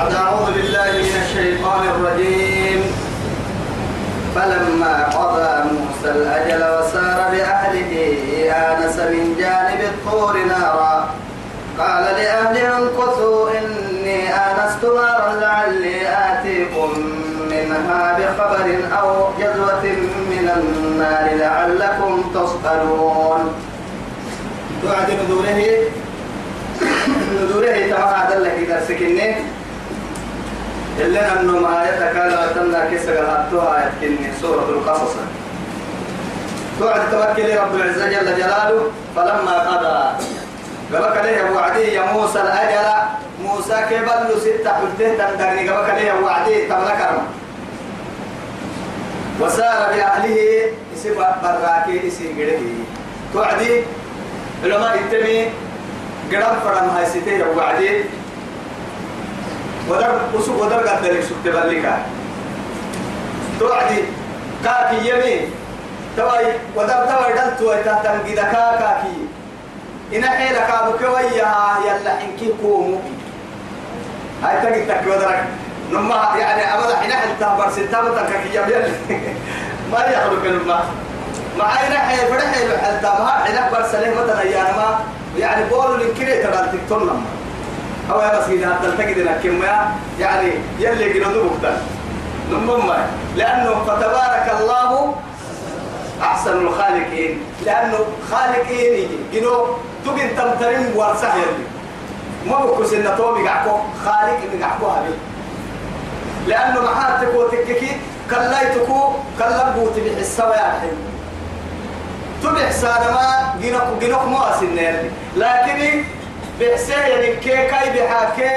أعوذ بالله من الشيطان الرجيم. فلما قضى موسى الأجل وسار بأهله آنس من جانب الطور نارا. قال لأهله انقصوا إني آنست نارا لعلي آتيكم منها بخبر أو جذوة من النار لعلكم تصطلون. توعد نذوره نذوره تمام هذا كده سكنه إلا أنه ما يتكالى تمنى كيسا قلعتها يتكني سورة القصص. توعد توكل رب العزة جل جلاله فلما قضى. قبك له وعدي يا موسى الأجل؟ موسى كبل ستة حجته تندرني. قبك له وعدي تملك وسار بأهله يسيب براكي يسيب قده توعدي؟ علماء التمي قرب فرم هاي ستة وعدي. ودر وسوق ودر قدر سوق تبليكا توعدي كاكي يمين. توي ودر توي دل توي تهتم كذا كاكي. إن حيلك أبوك ويا يلا حنكي كومو. هاي تجي تك ودرك. نما يعني أبدا حين حتى برس تابت كاكي يبيل ما يخلق نما. مع إن حيل فرح حيل حتى ما حين له مثلا يعني ما. يعني بقولوا لكريه ترى تكتون لما أو يا مسكين هذا تجد لكن يعني يلي جنودو بكتر نمم لأنه فتبارك الله أحسن الخالقين. لأنه خالقين جنو تجن تمترين ورسه يلي. ما بكوس إن تومي قعكو خالق إن قعكو هبي لأنه محاتك وتككي كلايتكو كلا بوتي بحسوا يا حين تبع سالما جنوك جنوك ما لكن بحسين يعني كي كاي بحاكي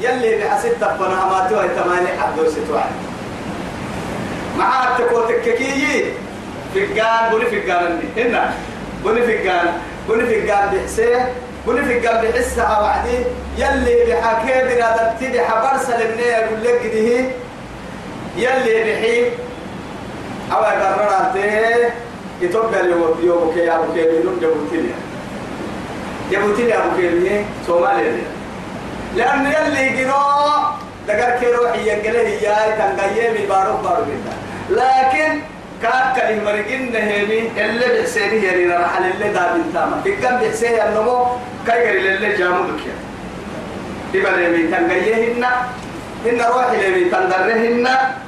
يلي بحسد تفنا ما توي تماني حدو ستوعي معاك تكو تككي فقان بني فقان هنا. بني فقان. بني فقان بحسين بني فقان بحسها وعدي. يلي بحاكي بنا دبتي بحبر سلمني يقول لك ده يلي بحي. أو قررته يتوقع اليوم يوم كي أبو كي بينون جبوتيني جبوتيني أبو كي سومالي لأن يلي جنو دقر كي روحي ينقله ياي تنقية من بارو بارو بيتا لكن كاك المرقين نهيمي اللي بحسيني يلي رحل اللي دابين تاما. في كم بحسيه النمو كاي قري اللي جامو دكيا إبا لمي تنقية هنا هنا روحي لمي تنقره هنا.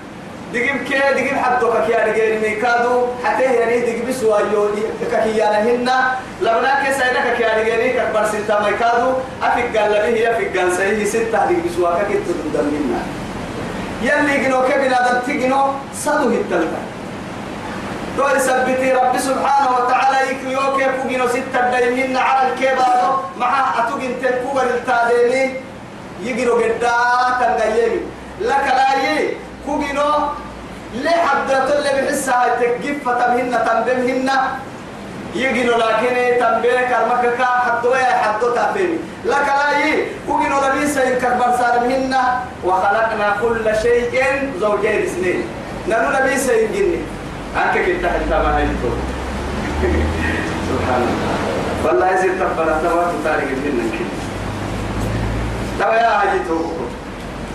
دقيم كي دقيم حدو كيا دقيم ميكادو حتى يعني دقيم بسوا يودي كيا هنا لبنا كي سيدا كيا دقيم كبر ستة ميكادو أفك قال لي هي أفك قال سيه ستة دقيم بسوا كي تدم منا. يلي جنو كبنا دم تجنو صدو التلتا تو سبتي رب سبحانه وتعالى يكيو كيف جنو ستة دقيم منا على الكبارو. مع أتوجن تكوبر التاديني. يجرو قدا تنقيمي لك لا يي. كوجينو ليه حدرت اللي بحسها تجيب فتمهن تنبمهن يجينو لكن تنبيه؟ كرمك كا حدو يا حدو تافيني لك لا يي كوجينو لبيس ينكبر سالمهن وخلقنا كل شيء زوجين اثنين. نانو لبيس ينجني أنك كنت حتى ما هيتو سبحان الله. والله يزيد تبنا تبارك تاريخ منك تبا يا هجيتو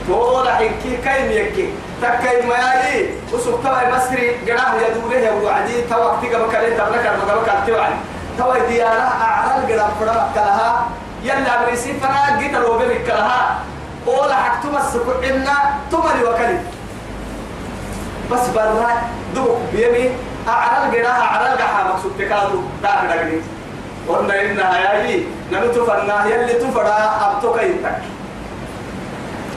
طول حكي كاين يكي؟ تكاي ما يلي وسوق توا مصري قراه يدوره يا وعدي توا كتيجا بكالين تبلك أنا بكال توعد توا ديارة أعلى قرام فرا كلها. يلا بريسي فرا جيت لو بيك كلها. ولا حكتو مسكو إنا تمري وكلي. بس برا دو بيمي. أعلى قراه أعلى قحا مقصود تكادو. دار دقني قلنا إنها يلي نمتو فرنا يلي تفرا أبتو كيتك.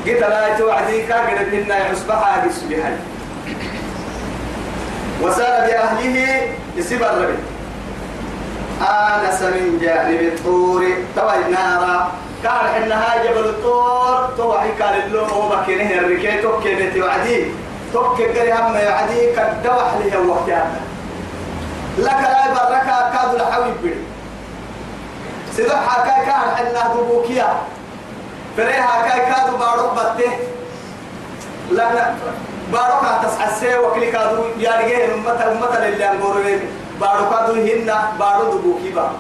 قلت لا توعدي كاقرب منا يصبح هذه السبحان وسال بأهله يسيب الربي آنس من جانب الطور توي نارا كان حنها جبل الطور توحي كان اللون هو مكينه الركي توكي توعدي توكي قري هم يعدي كدوح له وقت لك لا يبرك كاد الحوي بڑي سيدو حكاي كان حنها دبوكيا فريها كاي كادو بارو بته لا لا. بارو كا تسعسي وكلي كادو. يارجي أمة أمة اللي أنقولوا بارو كادو هنا بارو دبوكي با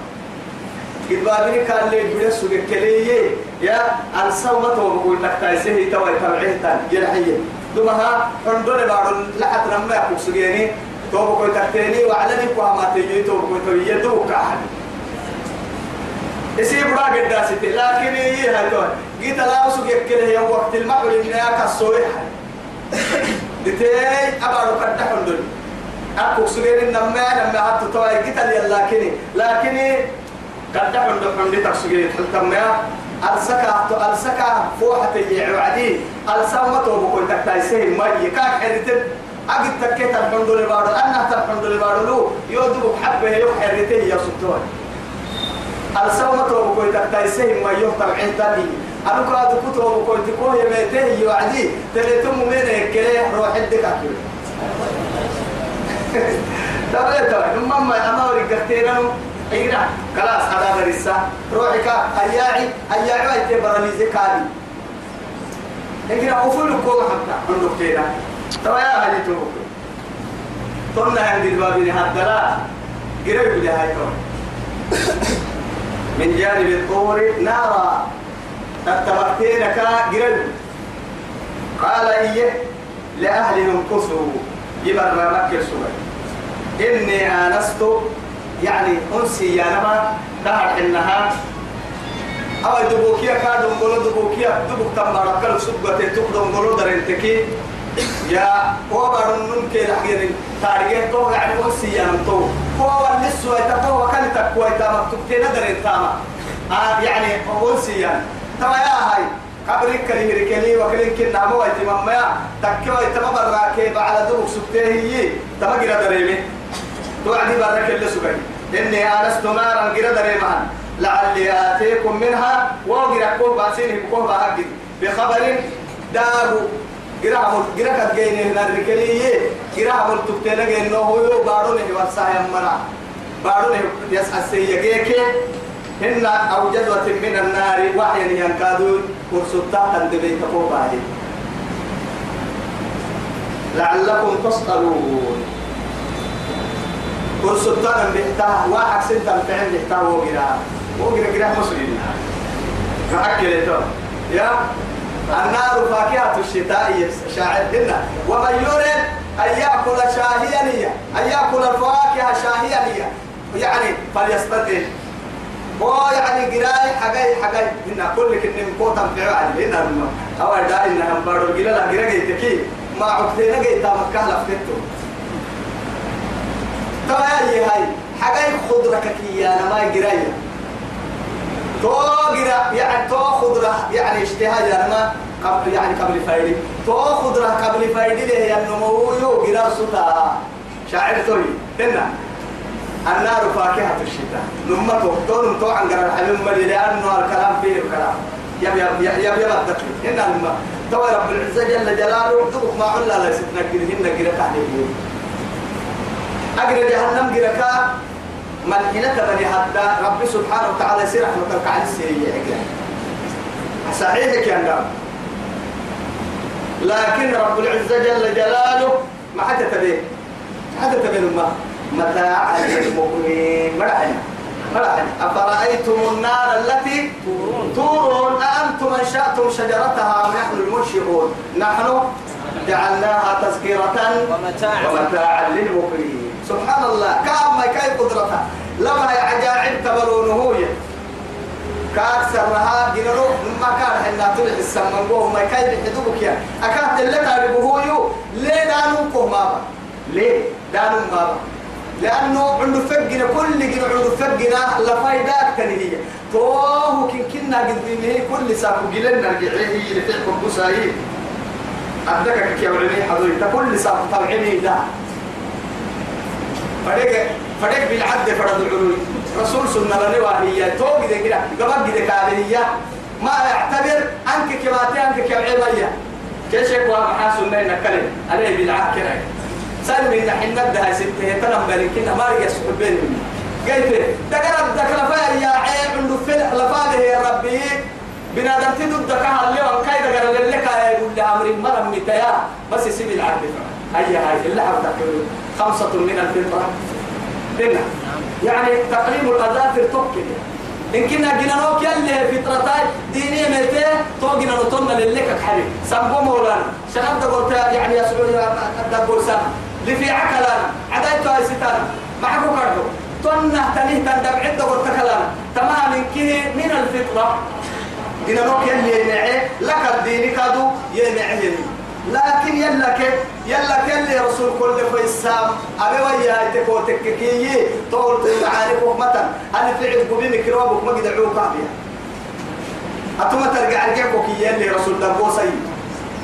قد بابني كان لي بيرس سوق كليه يا الصومة وبقول لك تايسه توي تبعيه تان. يلحيه دمها حندول بارو لحد لما يقول سجيني تو بقول تكتيني وعلني قوامات يجي تو بقول تبيه دوك أحد يسيب راق الداسة لكن هي هاي تو جيت لا أسوق يكله يوم وقت المعول إنها كسويح دتي أبارو كده حندول أكو سجين النما لما حط توي جيت لي لكن لكن كده حندول حندي تسجين حلتم يا السكا السكا فوحة السما تو بقول تكتايسه ما يكاك حرتين أجد تكيت الحمد لله بارو. أنا لله بارو. لو يودو حبه يو حرتين يا السما تو بقول تكتايسه ما يو تبعين تاني. أنا كاد كتب بقول تكون يميته يوعدي تلتم من هيك روح الدكاتره تبعي تبعي مما أنا. أوريك كتيرانو إينا خلاص هذا درسا روحك أياعي أياعي أنت برانيزي كاري. لكن أقول لكم حتى عندك كده ترى يا أهلي توك طلنا عند الباب هذا قريب لي هاي من جانب الطور نارا. قال إيه؟ لأهلهم كسوا يبقى مكة سوى. إني آنست يعني أنسي يا نما تهر إنها أو دبوكيا كادم قولوا دبوكيا دبوك تمارا كل سبقة تقدم قولوا درنتكي. يا هو بارون كي لحقين تاريخ تو يعني أنسي يا نمتو هو والنسوة تقوى كان تقوى تاما تكتين درن تاما آه يعني أنسي يعني تما يا هاي قبرك كلي ركلي وكلين كنا مو ايتمام ما تكوا ايتمام براكي على دبوك سبته هي تما قرا دريمه توعدي برك اللي سبعي. إني آنست نارا قرى دريمان لعلي آتيكم منها وقرى كوه باسينه كوه بهاجد بخبر دارو. قرى عمل قرى قد جيني هنا الركلية قرى عمل تبتنا جينه هو بارونه والسايا مرا بارونه يسعى السيجيك هن أو جدوة من النار وحيا ينكادون ورسطا تندبي كوه بهاجد لعلكم تسألون. سلطان بيحتاه واحد سنتا فعل بيحتاه وقرا. وقرا قرا مسلم فأكل يا. النار فاكهة الشتاء شاعر هنا ومن يريد أن يأكل شاهيا أن يأكل الفواكه شاهيا يعني فليستدل هو يعني قراي حقاي حقاي. هنا كل كن كوتا فعل هنا أو دا إنها بارو قلا لا قرا جيتكي ما عقدنا جيتا مكة لفتتو ترى هي هاي حاجة خضرة كي أنا ما قراية تو قرا يعني تو خضرة يعني اشتهى يعني ما قبل يعني قبل فايدي. تو خضرة قبل فايدي له يعني نمو يو قرا ستا شاعر توي هنا. النار فاكهة الشتاء. لما تقولون تو عن قرا الحلم ملي لأنه الكلام فيه الكلام. يب يب يب يب الدخل هنا لما تو رب العزة جل جلاله تبقى ما علا لا كده هنا قرا تعليم أجر جهنم جركا ملحنة بني حتى رب سبحانه وتعالى يصير رحمتك على السيئة صحيح يا نعم. لكن رب العزة جل جلاله ما حتى تبين حتى تبين ما متاع للمؤمنين مرحنا مرحنا أفرأيتم النار التي تورون. أأنتم أنشأتم شجرتها ونحن المنشئون؟ نحن جعلناها تذكرة ومتاعا. للمقيمين سبحان الله. كأما كأي قدرتها؟ لما يعجاعب تبرونه هي كأكثرها جنرو. ما كان حنا طلع السمن قوه ما كأي بحدوك يا. أكاد اللي تعرفه يو. ليه دانو كهمابا ليه دانو مابا؟ لأنه عنده فقنا كل جنا عنده فقنا لفايدات تنهية توه كن كنا قديمه كل ساكو جلنا رجعيه تحكم بسايي أدك كي ولني حضوري تكل ساكو طبعيني ده. فريق فريق بالعد فرد العلوي. رسول سنة لنا وهي توق دي كده قبل دي كابلية. ما يعتبر أنك كماتي أنك كمعيبية كيش يكوى محاسو إنه نكلم عليه بالعد كده سلم إن حنا بدها ستة تنم بالكنا ما رجع سحب بيني قلت تقرب تكلفا يا عيب عنده فل لفاده يا ربي. بنادم تدد كها اليوم كاي تقرب لك يقول لي أمر مرم متيا بس يسيب العبد هيا هاي اللي حرتك خمسة من الفطرة هنا يعني تقليم الأظافر توكل إن كنا جنا نوك يلي فطرتاي دينية ميتة تو جنا نطلنا للك حبيب. سبوا مولانا. شنب دقول يعني يا سعود دقول سنة لفي عكلانا عدايتو هاي ستانا معكو كردو. تنه تنيه تندب عدة قلت كلانا تمام كه من الفطرة. جنا نوك يلي يمعي لك الدين كادو يمعي لكن يلا كيف يلا كل رسول كل فيسام. أبي ويا تكو تككي طول تعارف مثلا هل فعل قبي مكروبك ما قد عوق بيا أتوما ترجع الجيب كوكي يلي رسول دبوسي.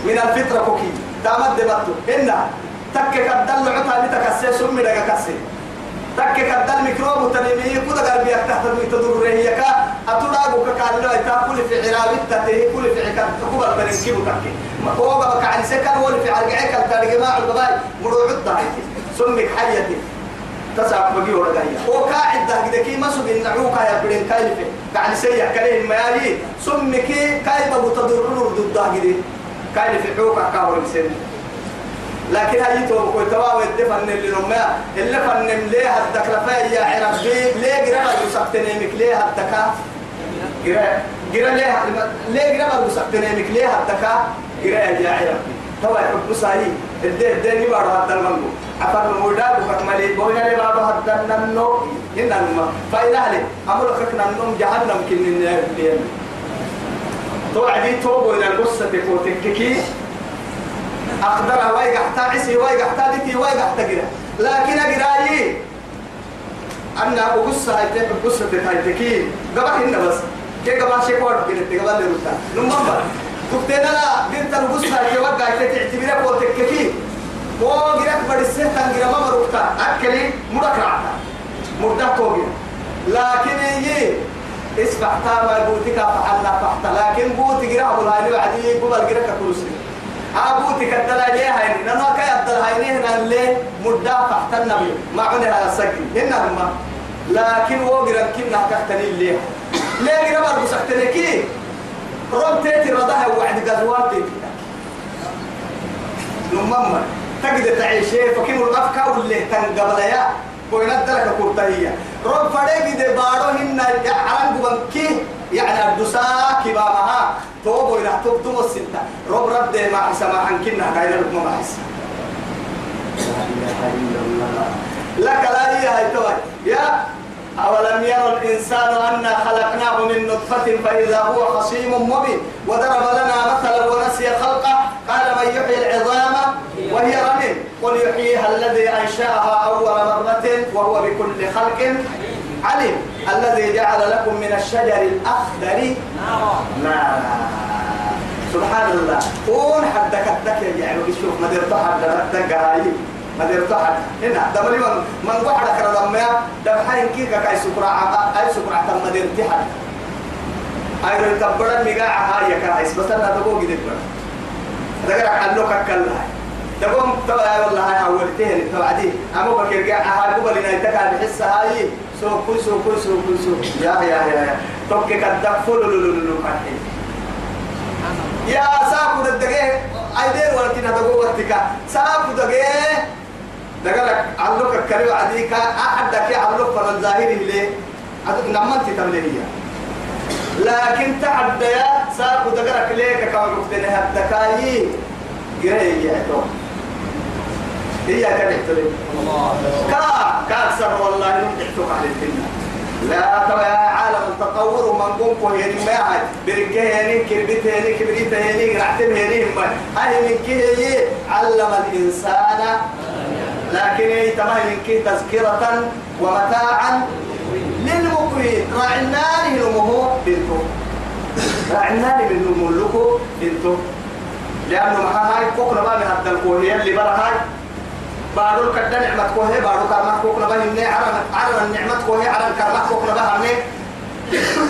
من الفطرة كوكي دامت دبتو. هنا تكك الدل عطا لتكسي سمي لك كسي. تكك الدل ميكروب تنمي كذا قلبي تحت تدور رهيك أتلاقوا كقال له تأكل في عرابي تته كل في عكا كبر تنكيب تكي هو بقى عن سكر هو في عرقعك التاريخ ما القبائل مروع الضحية سمك حياتي. تسعب بقي ورقايا هو قاعد ده كده كي مسوق النعوكا يا بدين كايفة. قاعد سيح كليه الميالي سمك كايفة بتضرر ضد ده كده كايفة عوكا كاور السنة لكن هاي تو كوي توا ود فن اللي نما اللي فن ليه الدكرفة يا عربي ليه جرا يسقطني مك ليه الدكا جرا جرا ليه ليه جرا يسقطني مك ليه الدكا جرا يا عربي توا يحب ساي الدين الدين يبارو هذا المنجو أفر مودا بكملي بوينا لي بابا هذا النو إن الما فإذا هلي أمر خكنا النوم جهنم كن الدين تو عدي تو بوينا القصة تكوتك كي أقدر واي قحتا عسي واي قحتا دتي لكن أقراي أنا أقصة هاي تك أقصة هاي تكي قبل هنا بس. كي قبل شيء قوات كده قبل لروتا نمبر تبتنا لا بنت القصة هاي وقع تعتبرها قوة تككي وقرأت بدسه تنقر ما مرقتا أكلي مرك رعتا مرده توقي لكن يي اسفح تاما بوتك فحلنا فحتا لكن بوتك رعب الهاني وعدي قبل قرأت كل سنة أبوتك الدلاجة هاي نما كي الدلاجة هنا اللي مدة تحت النبي ما عني هذا السجن. هنا هم لكن وقرا كنا تحتني اللي؟ ليه قرا برضو سحتني كي؟ رب تيتي رضاها وعد قدوات نمما تقدر تعيشي فكيم الأفكار واللي تنقبل يا؟ وينت لك كورتهية رب فريق دي بارو هنا على قبنكي يعني الدساء كبامها توبو إلى توب توب الستة. رب رب ده ما حسما عن كنا غير لكم ما حس لك لا هي هاي توي يا أولم يرى الإنسان أنا خلقناه من نطفة فإذا هو خصيم مبين. وضرب لنا مثلا ونسي خلقه. قال من يحيي العظام وهي رميم. قل يحييها الذي أنشأها أول مرة وهو بكل خلق علم الذي جعل لكم من الشجر الأخضر. نارا سبحان الله. قول حد كدك يعني بشوف ما درت حد ردك هاي ما درت حد هنا دمري من من قعد كرا دميا دم حين كي كاي سكرا أي سكرا تم ما درت حد أي رو تبڑا ميغا هاي كايس. بس أنا دغو جديد بقى دغرا حلو ككلا دقوم تبع والله أولتين تبع دي. أمو بكر جاء هاي قبل إن يتكا بحس هاي. سو كل سو كل سو كل سو يا يا يا توك كدك فل لو لو لو يا ساكو ددقه أيدين ولكن هذا هو وقتك. ساكو دقه دقلك علوك الكريم عديك أحدك علوك فرن ظاهره ليه عدد نمنت تمليه لكن تعدى يا ساكو دقلك ليك كما قلت لها الدكايي قرأي يا توم هي كانت كا كاكسر والله نمدحتك على الدنيا. لا ترى يا عالم التطور ومن قوم كوهين ما هاي بركه هني كربته هني كبريتة هني رعتم ما. هاي من كيه علم الإنسان. لكن هي تمام من كيه تذكرة ومتاعا للمقوين راعي النار نمه بنتو راعي النار من بنتو لأنه ما هاي كوكنا ما من هذا الكوهية اللي برا هاي. بارو كدا نعمة كوهي بارو كرما كوكنا بها إني عرنا عرنا النعمة كوهي عرنا كرما كوكنا بها إني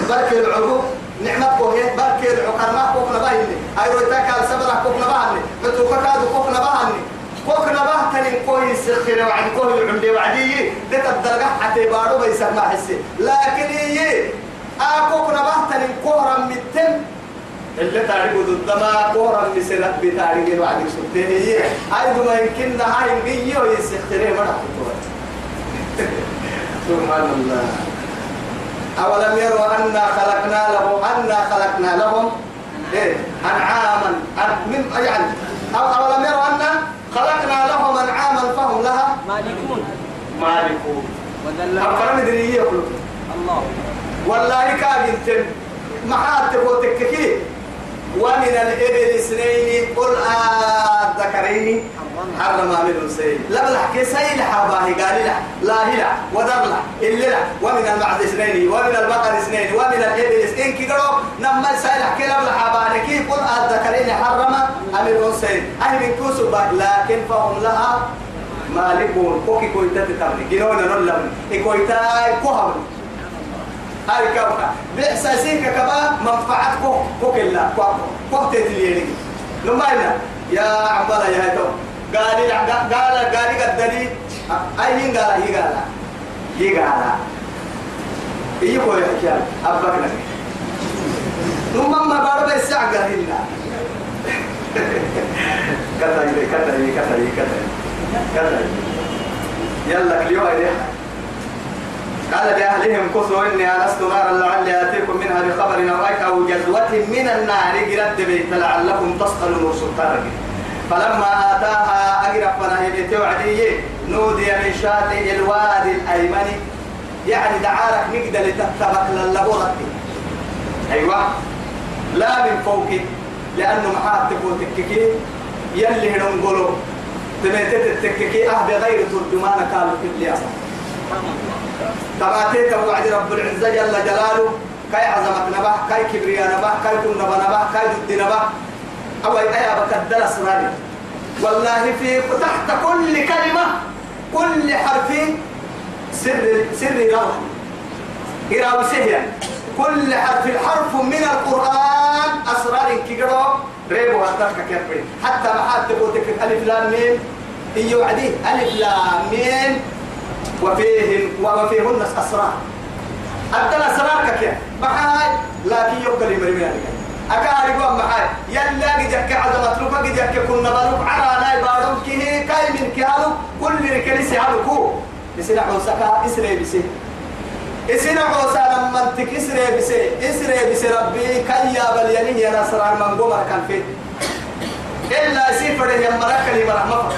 بركي العرو نعمة كوهي بركي العرو كرما كوكنا بها إني أيرو تاكال سبرا كوكنا بها إني متوكا كادو كوكنا بها إني كوكنا بها تنين كوهي السخير وعد كوهي العمدي وعدي دت الدرجة حتى بارو بيسمع حسي. لكن هي آكوكنا بها تنين كوهرا متن اللي تعرفوا ضد ما كورا بسرعة بتعرفين وعدك سبتين هي أيضا ما يمكن هاي نجيه ويسخره مرة سبحان الله. أولم يروا أنا خلقنا لهم أنا خلقنا لهم إيه؟ أنعاما أن- من يعني أو- أولم يروا أنا خلقنا لهم أنعاما فهم لها مالكون. مالكون. أفرم دريه الله. والله كاجنتم محات تككي ومن الإبل اثنين قل الذكرين حرم من سيد لا بلحكي سيد حباهي قال لا لا هلا ودر لا إلا لا. ومن المعز اثنين ومن البقر اثنين ومن الإبل اثنين. كي قالوا نما سيد حكي لا بلحباهي كي قل الذكرين حرم من سيد أهل من كوسو لكن فهم لها مالكون. كوكي كويتا تتابعي جنونا نلم كويتا كوهم هاي كوكا. بإحساسين كبا منفعت كو كو كلا كو كو تتليني لما هنا يا عبالة يا هيتو. قال قال قال لي أي مين قال؟ هي قال هي قال هي كو يحكي أبك لك. ثم ما بارو بيسع قال هنا يلي كذا يلي كذا كذا يلا اليوم قال لأهلهم كثوا إني أنست نارا لعلي آتيكم منها بخبر أو أو جزوة من النار. قرد بيت لعلكم تصطلون سلطانك. فلما آتاها أقرب فنهي بيت وعدي نودي من شاطئ الوادي الأيمن. يعني دعارك نقدر لتتبك للبورك أيوة. لا من فوقك لأنه محات تكون تككي يلي هنقولوا تميتت التككي أه بغير ترجمان قالوا في الياسر تباتيت وعد رب العزة جل جلاله كاي عظمت نبه كاي كبرياء نبه كاي كن نبه نبه كاي ضد نبه. أو أي بكدل أسراري والله في تحت كل كلمة كل حرف سر سر روح إراوي سهيا. كل حرف حرف من القرآن أسرار كيقرأ ريبو هتاك كيف حتى ما حد تقول ألف لام ميم. إيو وعدي ألف لام ميم. وفيهن وفيهن أسرار. أدل أسرار كيف محاي لكن يقل مرمي أكاري قوم محاي يلا قد يحكي عظمة لك قد يحكي كنا بلوك عرانا يبارون كيه كاي من كيالو كل ركليسي هالكو يسنع عوسكا إسري بسي. يسنع عوسا لما انتك إسري بسي. إسري بسي ربي كي يا بليانين يا نصران من قمر كان فيه. إلا سيفر يمرك لي مرحمة.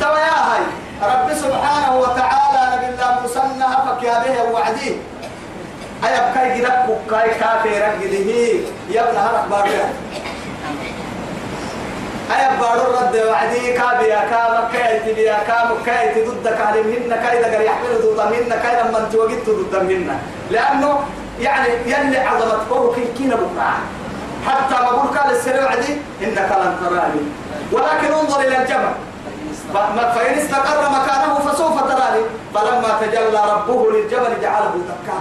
توا يا هاي. رب سبحانه وتعالى نبي الله مسنى فك يا به وعدي. أيا بكاي بكاي كافر رجله يا ابن هرق بارك أيا بارو رد وعدي. كابيا كام كايت بيا كام كايت ضد كلمهن كايدا قال يحمل ضدهن كايدا من توجدت ضدهن لأنه يعني يلي عظمت فوق كينا بكرة حتى ما بقول قال السر وعدي إنك لن تراني. ولكن انظر إلى الجبل فإن استقر مكانه فسوف تراني. فلما تجلى ربه للجبل جعله دكا.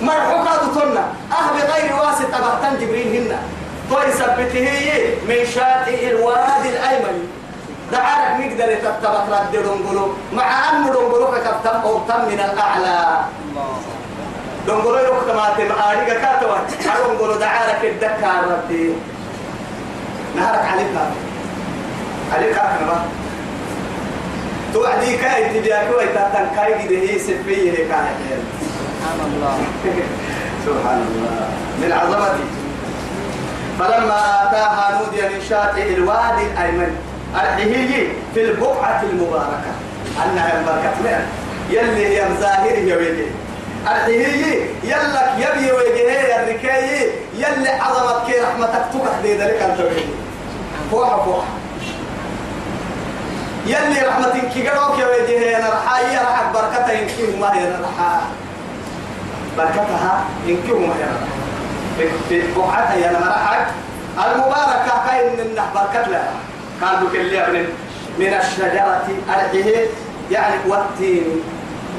مرحوكا دتنا أه بغير واسطة بحتن جبريل هن. طوي سبته من شاطئ الوادي الأيمن. دعارك نقدر تتبق رد دنقلو. مع أن دنقلو كتب أو تم من الأعلى. دنقلو ما تبقى كاتوا. دنقلو دعارك الدكار ردي نهارك عليك. عليك أكنا توعدي كاي تبيا كوي تاتن كاي هي سفيه هيك سبحان الله سبحان الله. من عظمته فلما آتاها نودي من شاطئ الوادي الأيمن. الحهي في البقعة المباركة. أنها البركة من يلي هي ظاهر يا ويجي الحهي يلك يبي ويجي. الركاي يلي عظمت كي رحمتك تبح دي ذلك أنت ويجي. فوحة فوحة. يلي رحمتك كي قروك يا ويجي أنا رحايا رحك بركتها يمكن ما هي رحا بركتها يمكن ما هي. رحا بقعتها يا لما رحك المباركة كاين من بركت لها. قال بك اللي من من الشجرة الحيه يعني والتين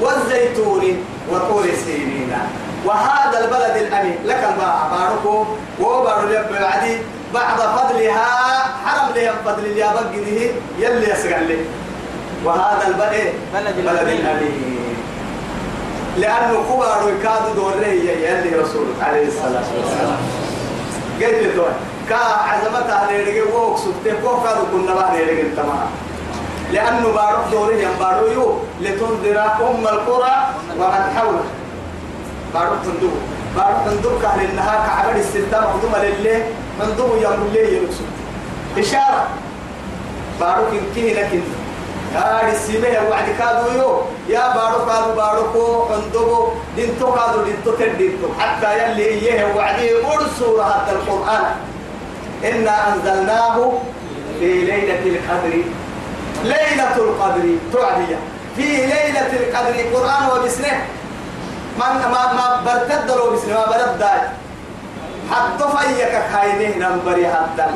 والزيتون وطور سينين. وهذا البلد الأمين لك الباع باركو وبارو لب بعدي بعد فضلها حرم لهم فضل اليابق دي يلي يسقع لي. وهذا البلد بلد. الأمين. لأنه كبار يكادوا دوري يلي رسول عليه الصلاة والسلام. قلت له كا عزمتها نيرجع ووك سبته كو كادو كنا بقى نيرجع تمام. لأنه بارك دوري يم بارو يو لتنذر أم القرى ومن حولها بارو حندو بارو حندو كان إنها كعبد السلطان مخدومة لله حندو يوم الليل يلبسو إشارة. بارو كنكيه لكن يا السيمة يا وعد كادو يو. يا بارو كادو بارو كو حندو دينتو كادو دينتو تدينتو حتى يلي إيه وعدي أرسل هذا القرآن. إنا أنزلناه في ليلة القدر. ليلة القدر. تعدية في ليلة القدر. قرآن وبسنة. ما ما ما برتد بسنة. ما برد داي حتى فيك خاينه نمبري حتى.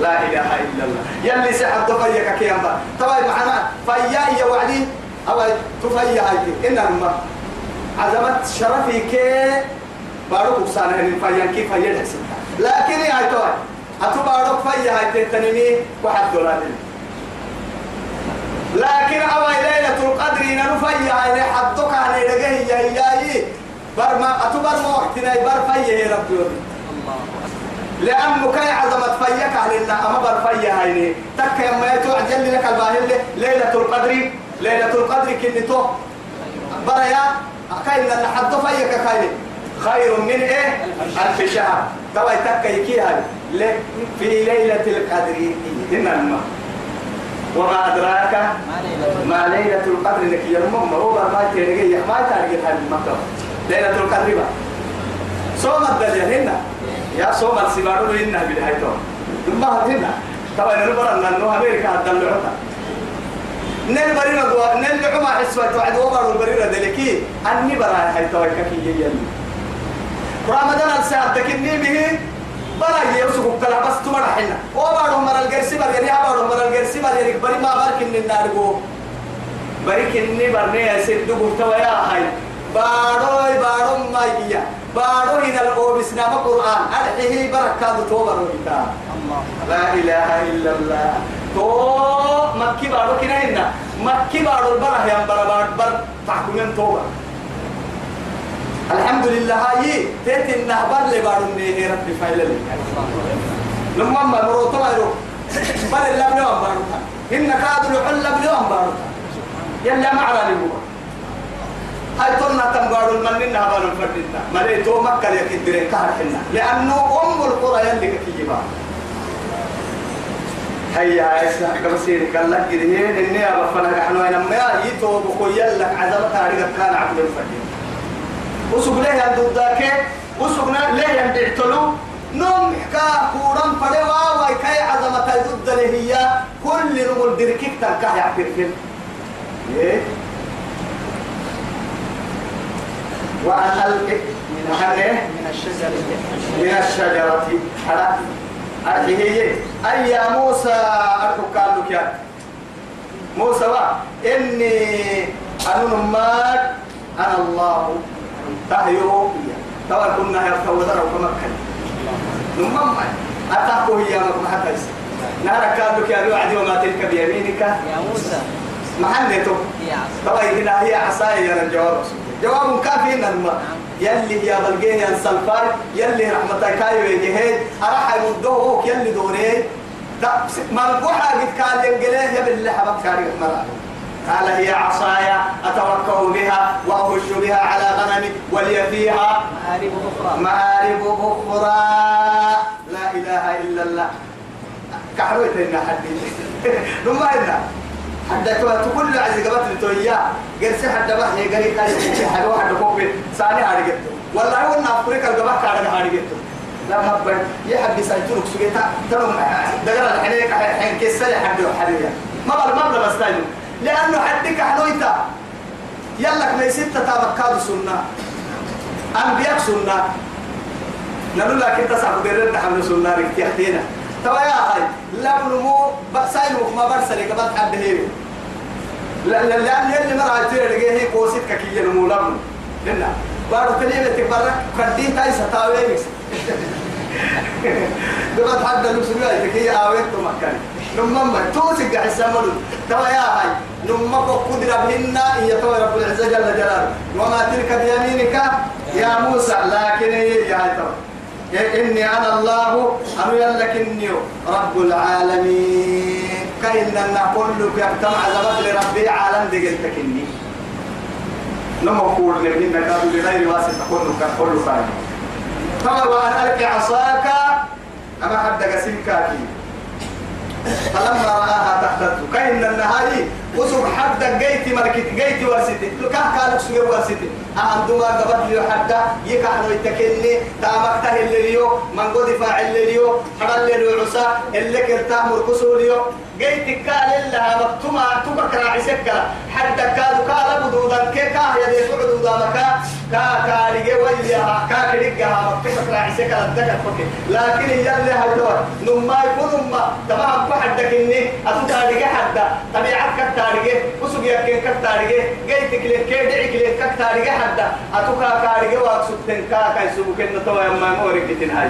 لا إله إلا الله. يلي سحب فيك كيما طبعا معنا فيا يا وعدي أو تفيا هاي إنما عزمت شرفي كي بارو سانه من فيا كيف فيا لكن يا توي أتبارك فيا هاي تتنمي واحد دولار. لكن أوي ليلة القدر نرفيا إلى حدك عن إلى يا يا. برما أتبر ما وقتنا بر يا ربي الله لأنه كان عظمت فيك أهلنا أما بر فيا هاي تك يا تعجل لك الباهل ليلة القدر ليلة القدر كنتو بريا كاين لحد فيك كاين خير من إيه؟ ألف شهر. توا تك يكي في ليلة القدر إنما. وما أدراك ما ليلة القدر. لك يا مم هو ما تيجي ما تارجع هذه المكة ليلة القدر بقى صوم الدجال هنا. يا صوم السبارو هنا بالهايتو ثم هنا. طبعا نبرا لأنه أمريكا هتدلعوها نل برينا دوا نل عما حسوا توعد وبر البرينا ذلكي أني برا هايتو كي يجي رمضان الساعة تكني به برا يوسف كلا بس تمر حنا. وبارو مر الجرسي بر يعني بارو مر الجرسي بر يعني بري ما بارك إن النار جو بري كني برني أسد دو يا هاي بارو بارو ما يجيا بارو هنا الأو بسنام القرآن أرحيه بركة تو برو بتا الله لا إله إلا الله. تو مكي بارو كنا هنا مكي بارو البره يا بر بر بر تحكمين توبة الحمد لله هاي تيت النهبر اللي بارو نيه ربي فايل لي لما ما مرو تمارو بل اللي بلوم بارو إن كادوا لحل بلوم بارو يلا معنا لبوا هاي تنا تنبارو المنين نهبر الفردنا ملي تو مكة يكدرين كهرحنا لأنه أم القرى يلي كيجيبها هيا عيسى كبسير كلا كده إني أبفنا نحن وين ما يتو بقول لك عذاب تاريخ كان عبد الفردين وسوق له يندو ذاك؟ وسوقنا له يندعتلو نوم حكا كورم فدوا واي كاي عظمة ضد هي كل نمول دركيك تنكح يعبر فين إيه وأن ألقي من من الشجر من الشجرة. حرام أرحيه أي يا موسى؟ أركب قالوا يا موسى. إني أنا نمات أنا الله. تهيو توا كنا يفتو ودرا وكمكن نمم أتاكو هي ما حتى نارا قالوا يا وعدي وما تلك بيمينك. يا موسى. محنته هي عصا. طبعا هنا هي عصاي يا الجواب جواب كافي نما يلي يا بلقين يا سلفاي يلي رحمتك كايو يجهد أراح يمدوه يلي دوري مرقوحة قد قال ينقليه يا بالله حبك كاري مرأة قال هي عصايا أتوكأ بها وأهش بها على غنمي ولي فيها مآرب أخرى. مآرب أخرى. لا إله إلا الله. كحروت لنا حدي نما إنا حتى تقول عزيز قبط لتويا قرسي حتى بحي قري قري في حاجة واحد كوب ثاني جبته والله نافريك القبط كارد هاري جبته لا بين يحب سايتونك سجيتا ترى دقر الحنيك حين كسر حد حريا ما بل ما بل بس لأنه حدك حنويتا يلا ما ستة تابكاد سنة. أنبياء سنة. نقول لك أنت صاحب ديرنا حمل سنة ركتيحتينا توا يا هاي لا بنمو بسايل ما برسل قبل حد هيري لا لا لا تيري لقيه هي قوسيت ككية نمو لبن لنا بارو كلمة تبرك كدين تاي ستاوي مكس قبل حد لو سمعت كي آويت مكان نمم توسق حسامل توا يا هاي نمم قدر بهن هي توا رب العزة جل جلاله وما تلك بيمينك يا موسى لكن يا هاي توا إني أنا الله أنا يلك إني رب العالمين. كأن أن كل يجتمع زمت لربي عالم دي قلتك إني. نمقول لمن كانوا بغير واسطة كل كل كان طبعا وأن ألقي عصاك أما حد قسم كاكي فلما رآها تحتته كأن النهاية وسوق حد جيت ملكت جيت ورستي كه كانوا سوق ورستي أهم دوما قبل لي حتى يكحنوا يتكلني تامك تهل ليو من قد فاعل ليو حرل لي عصا اللي كرتا مركسو ليو جيت كال لها مكتومة تبكر عسكرة حتى كادو كال بدودا كي كاه يدي سعود مكا. كا كاريجي ويلها كا كريجها مكتومة عسكرة الدكت فكي لكن يلي هالدور نما يكون نما تمام بحدك إني أتوكاريجي حتى. طبيعتك كتاريجي وسوق يكين كتاريجي جيت كلين كي دعي كلين كتاريجي حتى أتوكا كاريجي واكسبتن كا كاي سوق كنا توا يما مورك تنهاي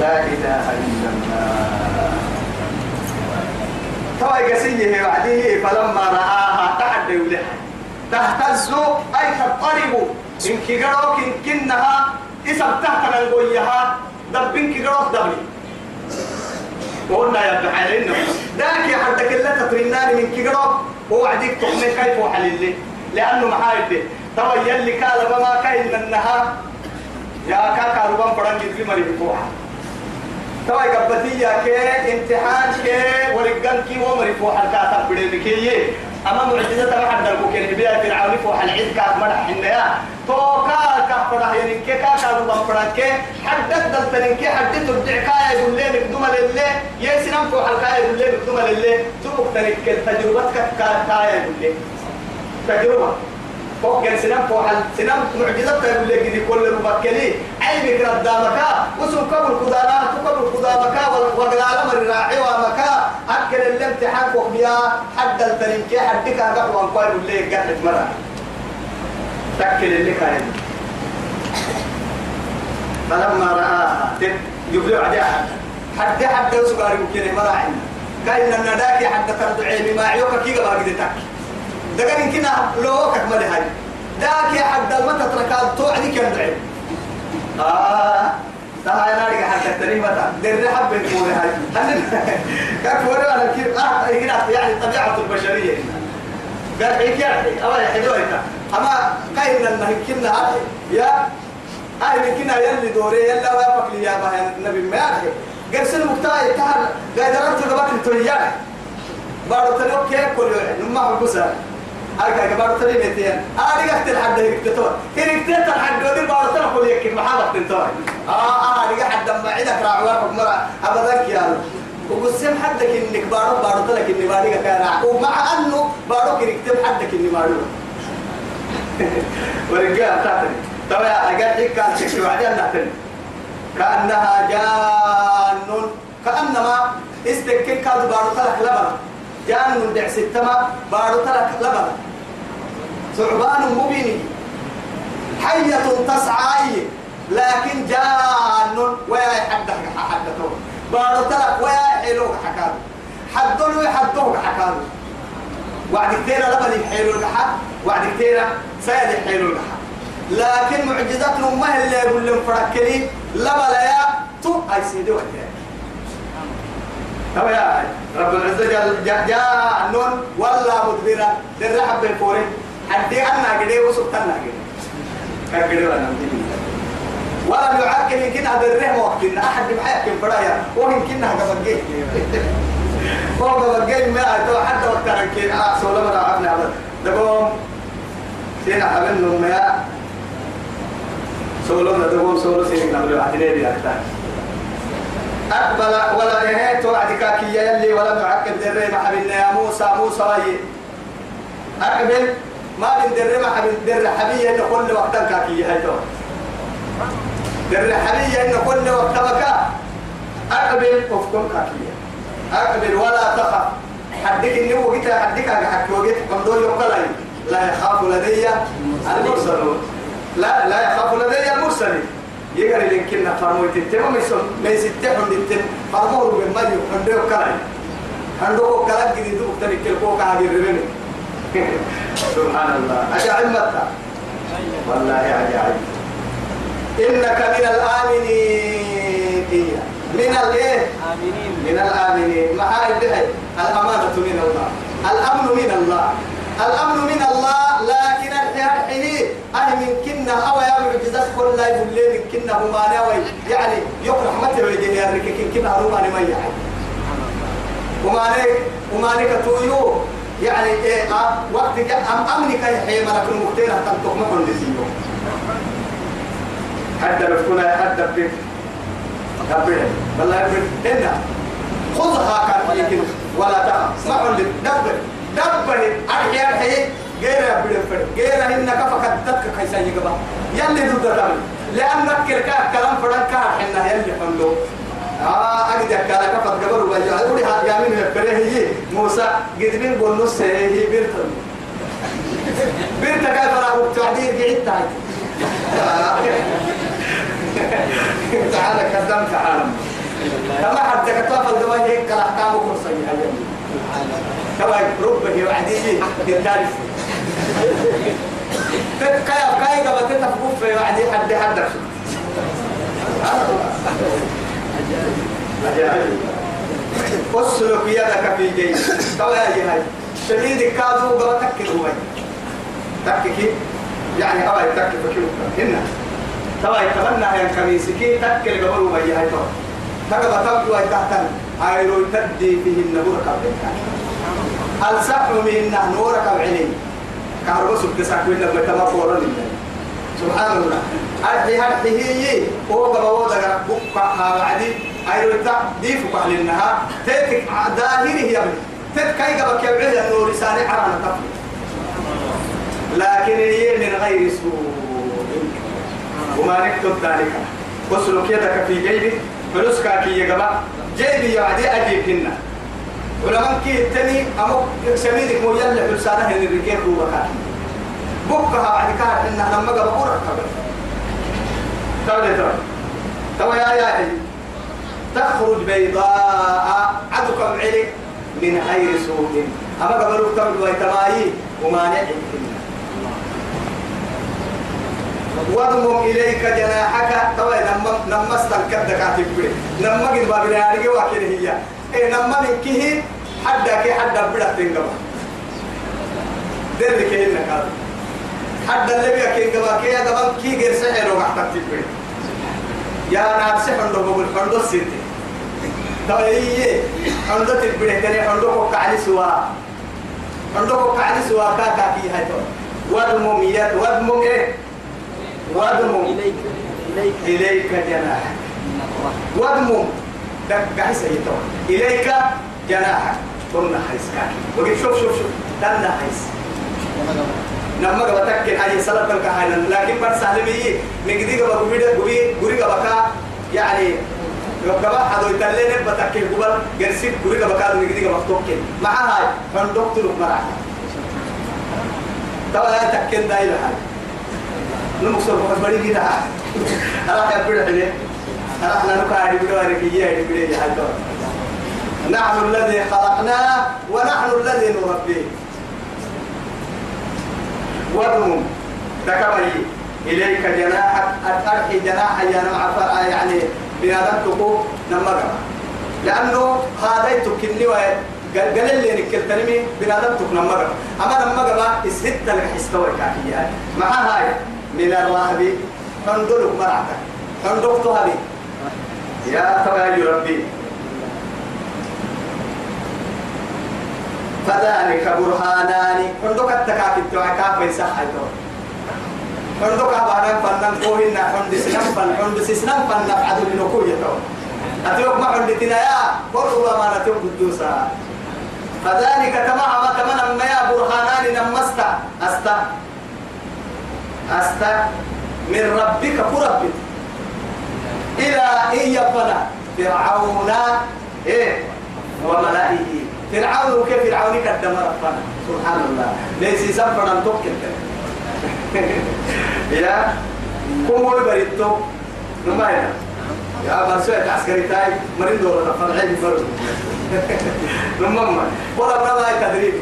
لا إله إلا الله. توا قسيه بعديه فلما رآها تحدي له تهتز أي تضطرب. إن كيغروك إن كنها إسم تحت القويها دبين كيغروك دبلي قلنا يا بحالنا ذاك يا حدك اللي تطرناني من كيغروك ووعدك تحمي كيف وحلل لأنه محايد توا يلي كان بما كاين منها يا كاكا ربان فرنجي في مريم فوحة توا قبتي يا كي امتحان كي ورقان كي ومري فوحة كاتب بدي كي أما معجزة ما حد لكو كان بيا فرعون فوحة العيد كات مرح حنيا تو كا كا فرح يعني كي كا كا ربان فرنج كي حدد دلتن كي حدد ترجع كايا يقول لي مقدومة لله يسنم فوحة كايا يقول لي مقدومة لله تبقى تنك تجربتك كايا يقول لي تجربة. فوق سنام فوق سنام معجزة يقول لك دي كل المبكلي. علمك ردامك وسو قبل قدانا قبل قدامك وقال مر راعي ومكا أكل الامتحان فوق بيا حد الترنكي حدك هذا وان قال يقول لك قالت مرة تأكل اللي كان فلما رآها يبلع عداها حد. حد سكاري ممكن مراعي كاين النداك حد ترضعي ما عيوك كي قبل قدتك دقن يمكن لو كمل هاي ذاك يا حد المتى تركات توعدي كم دعي آه تها أنا رجع حتى تري متى در حب نقول هاي هل ولا على كيف آه يعني طبيعة البشرية. قال هيك يعني أول حلوة أما كاين إنه يمكن هذا يا هاي يمكن يلي دوري يلا وافق لي يا بها النبي. ما يعرف قرسل مقتاع يتهر. قاعد رمت قبات التويان بارو تلو كيف كل يوم. نما بقصة هاي كبار تري متين أنا قلت الحد هيك تطور هيك تطور الحد ودي بارو تلو كل يوم محاضر تنتظر آه أنا قلت حد ما عندك راعوار مرة. أبدا يا وقسم حدك إنك بارو بارو تلك إني بارو كان. ومع أنه بارو كنك تب حدك إني بارو ورجال تاتني طبعا أقل حيك كان شكل وعدين ناتني كأنها جان كأنما استكك كاد بارو تلك لبن. جان من دع ستما بارو تلك لبن ثعبان مبين حية تسعى لكن جان ويا حد حدته بارو تلك ويا حلوك حكاد حدون ويحدوك حكاد وعد كتير لبن يحيلوا الكحة وعد كتير سيد يحيلوا الكحة لكن معجزات ما اللي يقول لهم فركلي لبلا يا تو أي سيدي وحده طب يا رب العزة جل جاء نون ولا مدبرا درحب بالفوري حدي أنا كده وسبتنا كده كده أنا ولا يعكر يمكن هذا الرحم وقتنا. أحد بحياة فرايا ويمكن هذا بقيه هو بقيه ما تو حتى وقت كده آه سولا مرة عبنا هذا دبوم. سينا حبلنا ما سولا دبوم سولا سينا قبل عتنين يا أكتر. أقبل ولا نهيت وعدك كي يلي ولا معكل دري ما حبيبنا يا موسى موسى وي أقبل ما بين دري ما حبيب دري حبيبي إن كل وقت كاكي هاي تو دري حبيبي إن كل وقت بكا أقبل أفكم كاكي أقبل ولا تخف. حدك إني وقت حدك حكي وقت. قمدو يقلي لا يخاف لدي المرسلون. لا لا يخاف لدي المرسلين. يقال لك كنا فرموا تتم ما يسون ما يستحون تتم فرموا بما يخندوا كلاي عندو كلاي جديد وقتني كلكو كهذه الربن سبحان الله. أشعر متى والله عجائب إنك من الآمنين. من الإيه من الآمنين. ما هاي الأمانة من الله. الأمن من الله. الأمن من الله لكن أهل من كنا أو يا معجزات كل لا يقول لي من كنا هما ناوي يعني يقرأ رحمته ويجي يا ريك كنا هما ما يعني وما عليك وما عليك تويو يعني إيه آه وقت جاء أم أمنك يحيي ملك المختار ما كل زيو حتى بتكون حتى بك كبر والله يبر هنا خذها كان ولا تخف ما عندك دبر. دبر. أحيا الحي غير يبر فرد غير إنك فقدتك كيسا يقبا يلي ضد الرمي لأنك كركا كلام فرد كار حنا يلي حملو آه أجد كلا كفت قبل وجه. أقول ها يا من يبره هي موسى قد بين بونس هي بيرت بيرت كيف راح تعديل قعدت تعالى قدام تعالى كما حد كتاب الدواء هيك الأحكام كرسي كما ربه وعديه يتعرف كاي كاي قبل تتفقوا في وعدي حد حد اسلك يدك في جيبك توا يا هاي شديد كادو قبل تكل هو تككي يعني هواي تكل فكيلو هنا توا يتمنى يا كميسكي تكل قبل هو يا هاي توا تقبل تبدو تحتن هايرو تدي فيه النبور قبل السحر من نورك بعيني كهرباء سبت ساكوين لما تما لله. سبحان الله أرحي هرحي هي هو قبوا دقا بقى وعدي أيرو تا ديف قال إنها تك ظاهره يا ابني تك كي قبك يبعد النور ساني عرانا تفل لكن هي من غير سوء. وما نكتب ذلك. وسلك يدك في جيبك فلوسك كي يقبا جيبي يعدي أجيب هنا. ولمن كي التاني أمو سمينك مو يلا بلسانه هن الرجال هو بكاتي بكها بعد كار إنها لما قبا قرأ قبل. تولي تولي تولي يا يا تخرج بيضاء عدك عليك من غير سوء. أما قبل تولي ويتمايي وما نعي واضمم إليك جناحك. توي نم نم استنكد كاتب بيه نم قد بابنا عليك واكل هي. إيه نم من كه حدا كي حدا بلا تنقبا درك إنك هذا حدا اللي بيا كي قبا كي قبا كي غير سحر وقع كاتب بيه يا نار سحر لو بقول حندو سيتي توي حندو تبيه كني حندو كوكا علي سوا حندو كوكا علي سوا كاكا كي هاي تو واضمم يد واضمم إيه واضمم إليك إليك إليك جناحك واضمم دق سيتو إليك جناحك. قلنا حيسكاك وقف شوف شوف شوف. تنا حيس نما قبل تكن هاي سلطة الكهانة لكن بس سالمي نقدي قبل قبيد قبي قبي قبل يعني قبل حدو يتلين بتكن قبل. جرسيب قبي قبل كادو نقدي قبل توكل مع هاي فندق تلوك توا هاي تكن دايلة هاي. نمكسر فقط بدي كده أنا أحب عليه نكاد بدوارك إياه بدي هذا نحن الذي خلقناه ونحن الذي نربيه. وضم تكبري إليك جناحك أترحي جناح نمع يعني بنادم تقو نمغا لأنه هذا تكني قال اللي نكلتني بنادم تك نمغا أما ما إسهت لك حستوى كافية مع هاي من الرهب فندلك مرعتك. فندقت هذه يا تبا ربي فذلك برهانان فندق التكاكي توعكا في صحته فندق أبانا فنن قوهن فند سنم فن فند سنم فن نفعد لنكوية أتوك ما فندتنا يا قروا ما نتوك الدوسا فذلك تمام ما تمنى ما يا برهانان نمستا أستا أستا من ربك فربك إلى إن يفنى فرعون إيه؟ وملائه فرعون كيف فرعون قدم ربنا؟ سبحان الله. ليس سبنا أن تبكي يا كم هو بريتو نماينا يا مرسوية عسكري تاي. مرين دولة فرعين فرد نمما ولا برا تدريبي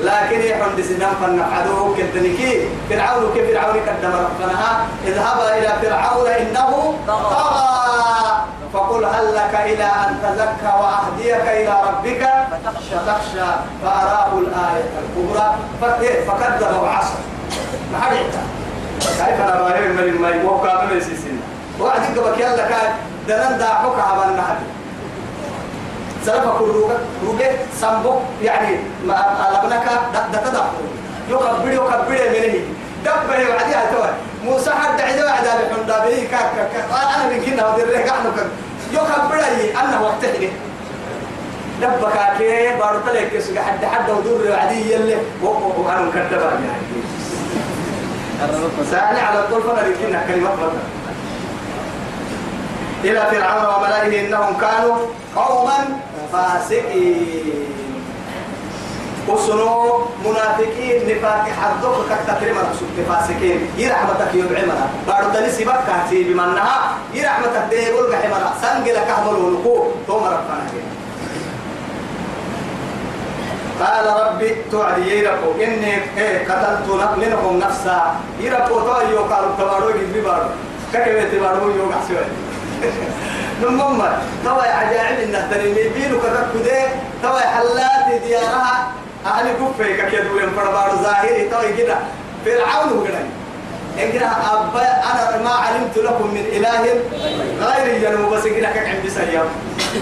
لكن يحن سنام فنفعدوه كالتنكي فرعون كيف فرعون قدم ربنا. اذهب إلى فرعون إنه طغى. فقل هل لك إلى أن تزكى وأهديك إلى ربك؟ فتخشى. فتخشى. فأراه الآية الكبرى. فكذب وعصى ما حد كيف أنا باهي من الماي وهو كامل يسيسين وعدي قبك يلا كان دنان داحوك عبان نحدي سلفا كل روغة سامبو يعني ما ألبنك دتدا يكبر يكبر منه دبه وعدي هتوه موسى حد عدا عدا بحمد به كا كا أنا من كنا ودير له كحنو كا يكبر أي أنا وقت حدي. دبك كي بارت لك كسر حد حد ودور وعدي يلي. وأنا مكتبة يعني. سألني على طول فنا لكنا كلمة فنا إلى فرعون وملئه إنهم كانوا قوما فاسقين وسنو منافقين نفاق حدوك كتكري من رسول فاسقين. يرحمتك يبعمنا بارو دلي سيبك كهتي بمنها. يرحمتك دي يقول قحمنا سنجل كهمل ونقو. توم ربنا قال ربي توعدي يربو إني إيه قتلت منهم نفسا. يربو تو يوكالو تبارو يجي بارو كيف تبارو يوكا. سوى نمم توا عجائب إنه تريني بينو كذا كده. توا حلات ديارها. أهل كفة كيدو يوم فربارو ظاهري توا كده فرعون كده إن أبا أنا ما علمت لكم من إله غير جنوب بس كده كعم بسيام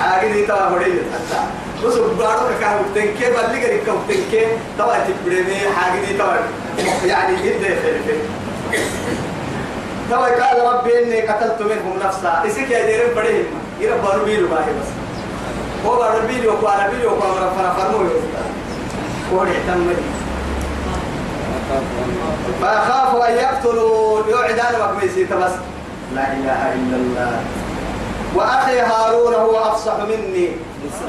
هاجي توا هوري حتى. بس بارو كده وتنكي بلي كده كده وتنكي توا تبرمي حاجة توا يعني جدا في توا قال ربي إني قتلت منهم نفسا. إسك يا ديرين بديهم يربى ربيلو باهي بس. هو ربيلو وقال ربيلو وقال ربنا فرمو هو يهتم فأخاف أن يقتلوا. يوعدان وكميسي بس. لا إله إلا الله. وأخي هارون هو أفصح مني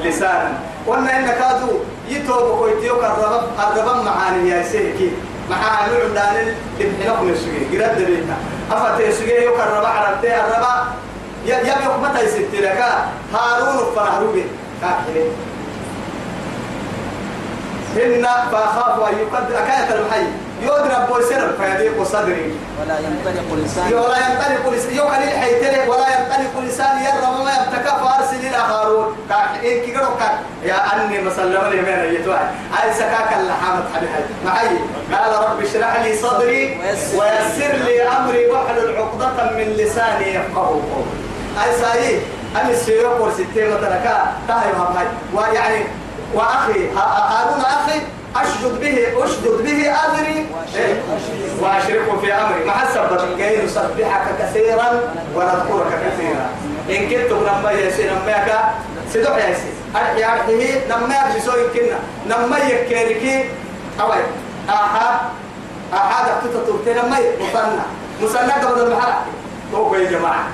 لسانا. وأنا إن كادو يتوب كويتيو كالربب الربب معاني يا سيكي. معاني عندان الابحنق نسوي قرد بيتا. أفتي يو كالربع عربتي الربع يبي يقمتا يستي لك. هارون فرهروبي كاكي هن فأخاف أن يقدر أكاية المحي يضرب بوسر فيضيق صدري. ولا ينطلق لساني ولا ينطلق لسان يوكل الحيتر ولا ينطلق لسان يرى ما يبتكى فارسل إلى هارون. كاك إيه كي يا أني مسلم لي من أيتها هاي سكاك اللحامة حبيبي. معي. قال رب اشرح لي صدري ويسر. لي أمري واحلل عقدة من لساني يفقه قولي. هاي ساي أنا السيوق ستين مثلا تاهي هاي ويعني وأخي هارون أخي أشدد به أشدد به أمري. وأشركه في أمري. مع السبب كي نسبحك كثيرا ونذكرك كثيرا. إن كنت لما يسي نميك سدوح يسي أرحي أرحيه نميك بسوي كنا نمي يكيركي أوي. أحد أحد أكتت نمي مصنع مصنع قبل المحرق هو يا جماعة.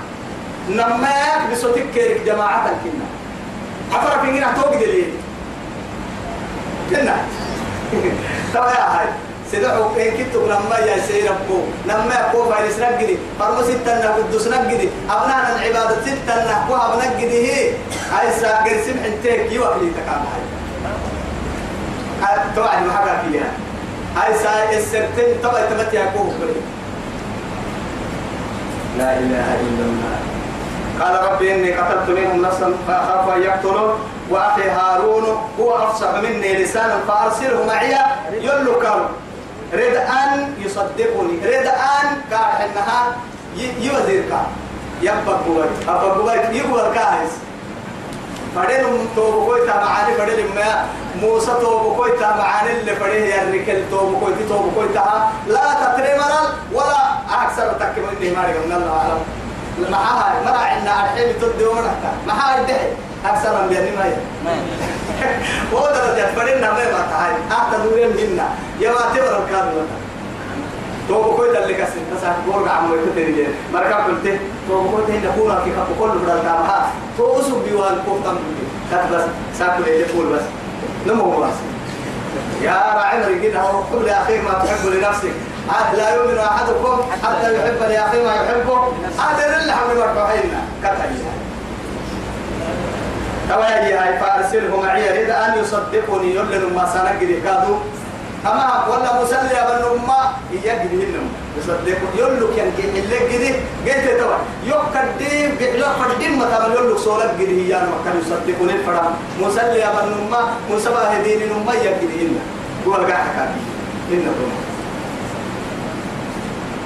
نميك بسوتك كيرك جماعة كنا عفرك إننا توقد ليه كنا. ترى يا هاي سيدعو إن كنت لما يا سيد ربو لما يقوم فايرس نجدي فرمو ستة قدوس نجدي أبناء العبادة ستة نحكو أبنجدي هي هاي ساقر سمح انتك يوكلي تكام هاي طبعا محقا فيها هاي سا السرتين طبعا تمتي يقوم لا إله إلا الله قال ربي إني قتلت منهم نفسا فأخاف أن يقتلون وأخي هارون هو أفصح مني لسانا فأرسله معي يلقى رد أن يصدقني. رد أن كاح إنها يوزيرك يبقى قوي أبقى قوي يقول كاهز. فدين توبو كوي تابعاني فدين ما موسى توبو كوي تابعاني اللي فدين يركل توبو كوي توبو كوي تها لا تترمرل ولا أكثر تكمل إني مارك من الله أعلم. معها مرا عندنا الحين تدي ومرحتا معها الدحي. أكثر من بيني ما هو درجة فرنا ما يبقى أحد دورين منا يا ما تبر الكاد تو بكوي دل لك سن بس أقول عم ويكتير مركب قلت تو بكوي تهين نقول كي كم كل بدل كامها تو أسوق بيوان كوفتم كات بس. ساكل اللي فول بس. نمو بس. يا راعي رجل هو حب لأخيك ما تحب لنفسك. عاد لا يؤمن أحدكم حتى يحب لأخيه ما يحبه. هذا اللي حمل مرفعين كتايا تواجي هاي فارسله معي إذا أن يصدقني يقول ما سنجري كادو. أما ولا مسلي أبن ما يجري يصدق يقول لك يعني اللي جدي جيت توا. كديم بيحلو فردين ما يقول لك سولك جدي هي. أنا كان يصدقني فرام مسلي أبن ما مسبا هدين ما يجري هنا هو كان إنه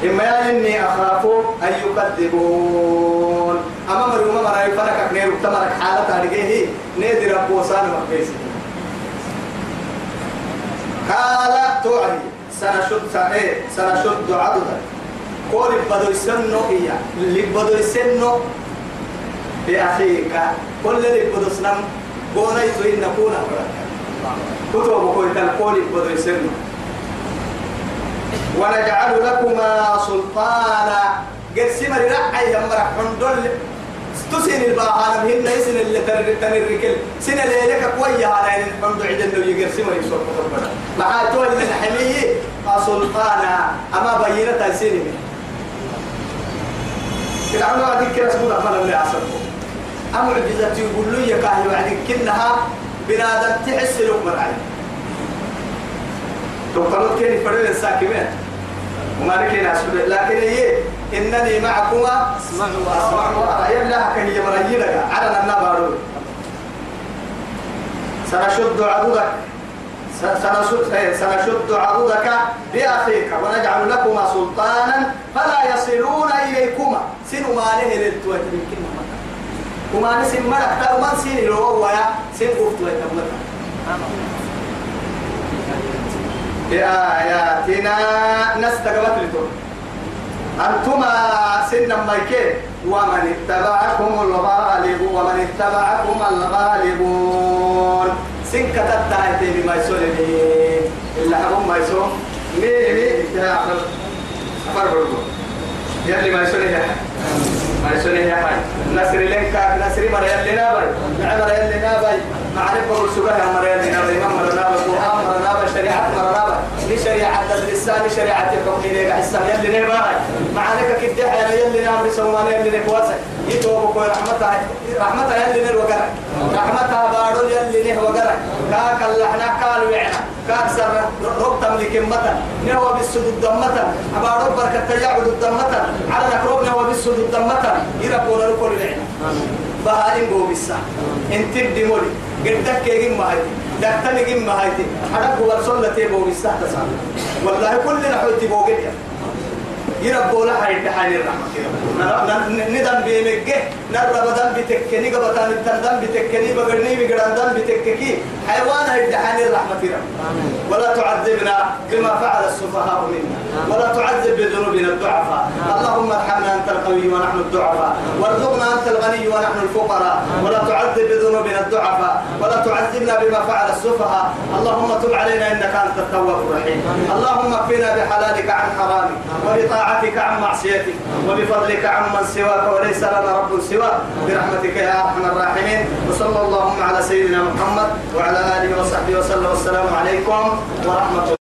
إما إني أخاف أن يكذبون. أما مريم ما رأي فرق نير تمرك حالة تارجيه نيدر أبوسان مقبيس قال توعي. سنشد إيه سنشد عضدا قول بدو السنو إياه. اللي بدو السنو بأخيك. كل اللي بدو سنم. قونيت إن نكون كتب قول القول بدو السنو. ونجعل لكما سلطانا. قد سمر رعي يمرح حندل تسين الباهان بهن يسن اللي تنركل سنة ليلك كوية على ان الحمد عدن لو يقر سمر يسوق مع تول من حمية سلطانا. أما بينة سنة فرعون وعدك كلا سبونا أمانا اللي عصركم أم عجزة يقول لي كاهي وعدك كنها بنادم تحس لك تقتلوا كيف فرد الساكمين وما لك ناسب لكن هي إنني معكما أسمع وأرى يلا كهي مريلك على النبارو سنشد عضدك سنشد سنشد عضدك بأخيك. ونجعل لكما سلطانا فلا يصلون إليكما. سنو ما له للتوت يمكن وما نسم مرك ترى من سين لو ويا سين قفت ويتمك بآياتنا نستقبت لتو أنتما سن ميكي ومن اتبعكم الغالب ومن اتبعكم الغالبون. سن كتبت آيتي بما يسول إلا حبهم ما يسول مي مي يا أخر أخر برضو يلي ما يسول ما يسول يا حي. نسر لنك نسر مريم لنا بي. نعم مريم لنا بي. معرفة السبحة مريم لنا بي إمام مرنا بي قرآن مرنا بي شريعة مرنا بي لشريعة لشريعة الحكم لك حسام يلي نبا معانك كده يا يلي نامر سومان يلي نكواسك يتوبك رحمتها رحمتها يلي نر وقرأ. رحمتها بارو يلي نه وقرأ. كاك اللحنا قال وعنا. كاك سر رب تملك متى نهو بالسدود دمتا أبارو بركة يعبد الدمتا على نكروب نهو بالسدود دمتا يرقون الكل وعنا بهارين قوم الساعة. انت بدي مولي. قدك كيجين ما هايتي دكتني ما هايتي. حرق ورسول تيبو بالساعة تسعة والله كلنا حوتي بوجد يربو لها يدحان الرحمة. ندم بيمجه نرب دم بتكني قبطان التندم بتكني بقرني بقران دم بتككي حيوان يدحان الرحمة ولا تعذبنا بما فعل السفهاء منا ولا تعذب بذنوبنا الضعفاء اللهم ارحمنا انت القوي ونحن الضعفاء وارزقنا انت الغني ونحن الفقراء ولا تعذب بذنوبنا الضعفاء ولا تعذبنا بما فعل السفهاء اللهم تب علينا انك انت التواب الرحيم اللهم اكفنا بحلالك عن حرامك وبطاعتك عن معصيتك وبفضلك عن من سواك وليس لنا رب سواك. برحمتك يا أرحم الراحمين. وصلى اللهم على سيدنا محمد وعلى آله وصحبه وسلم. والسلام عليكم ورحمة الله.